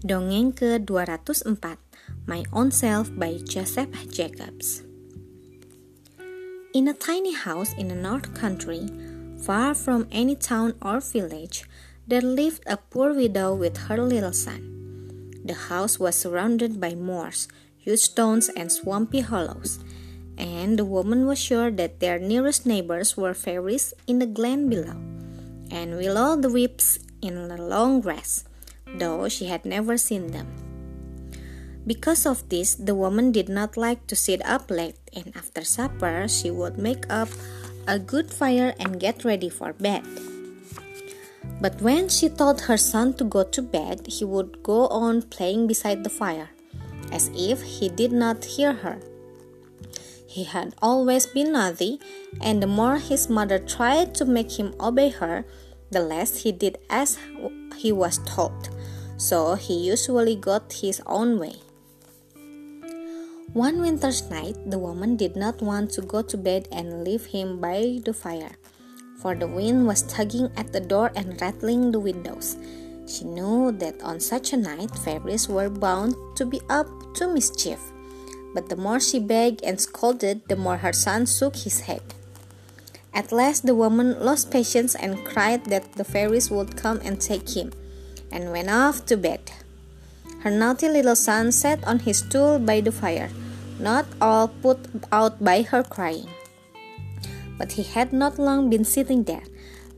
Dongeng ke-204 My Own Self by Joseph Jacobs In a tiny house in the North Country, far from any town or village, there lived a poor widow with her little son. The house was surrounded by moors, huge stones, and swampy hollows, and the woman was sure that their nearest neighbors were fairies in the glen below, and will-o'-the-wisps in the long grass though she had never seen them. Because of this, the woman did not like to sit up late, and after supper, she would make up a good fire and get ready for bed. But when she told her son to go to bed, he would go on playing beside the fire, as if he did not hear her. He had always been naughty, and the more his mother tried to make him obey her, the less he did as he was told so he usually got his own way. One winter's night, the woman did not want to go to bed and leave him by the fire, for the wind was tugging at the door and rattling the windows. She knew that on such a night, fairies were bound to be up to mischief. But the more she begged and scolded, the more her son shook his head. At last, the woman lost patience and cried that the fairies would come and take him and went off to bed. Her naughty little son sat on his stool by the fire, not all put out by her crying. But he had not long been sitting there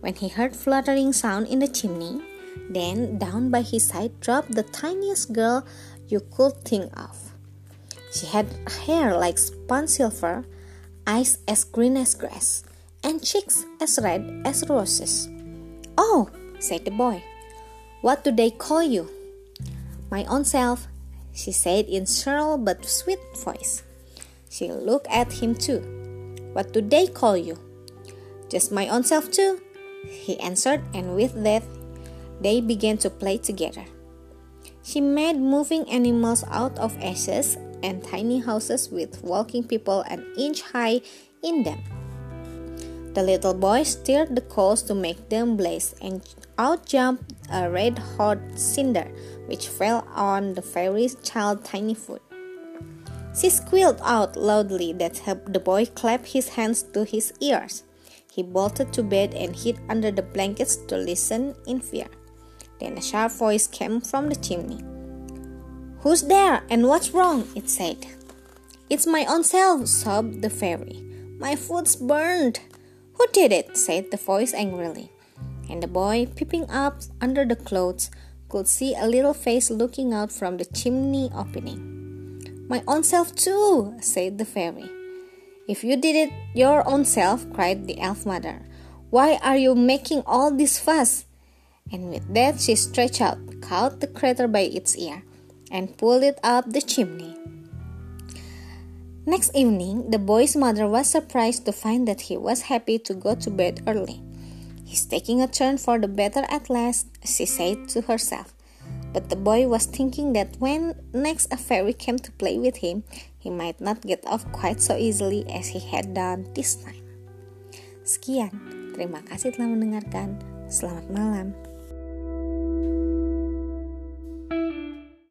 when he heard fluttering sound in the chimney. Then down by his side dropped the tiniest girl you could think of. She had hair like spun silver, eyes as green as grass, and cheeks as red as roses. Oh, said the boy, what do they call you? My own self, she said in shrill but sweet voice. She looked at him too. What do they call you? Just my own self too, he answered, and with that, they began to play together. She made moving animals out of ashes and tiny houses with walking people an inch high in them. The little boy stirred the coals to make them blaze, and out jumped a red hot cinder, which fell on the fairy's child tiny foot. She squealed out loudly that helped the boy clapped his hands to his ears. He bolted to bed and hid under the blankets to listen in fear. Then a sharp voice came from the chimney. Who's there and what's wrong? it said. It's my own self, sobbed the fairy. My foot's burned. Who did it? said the voice angrily and the boy, peeping up under the clothes, could see a little face looking out from the chimney opening. My own self, too, said the fairy. If you did it your own self, cried the elf mother, why are you making all this fuss? And with that, she stretched out, caught the crater by its ear, and pulled it up the chimney. Next evening, the boy's mother was surprised to find that he was happy to go to bed early. He's taking a turn for the better at last, she said to herself. But the boy was thinking that when next a fairy came to play with him, he might not get off quite so easily as he had done this time. Sekian, terima kasih telah mendengarkan. Selamat malam.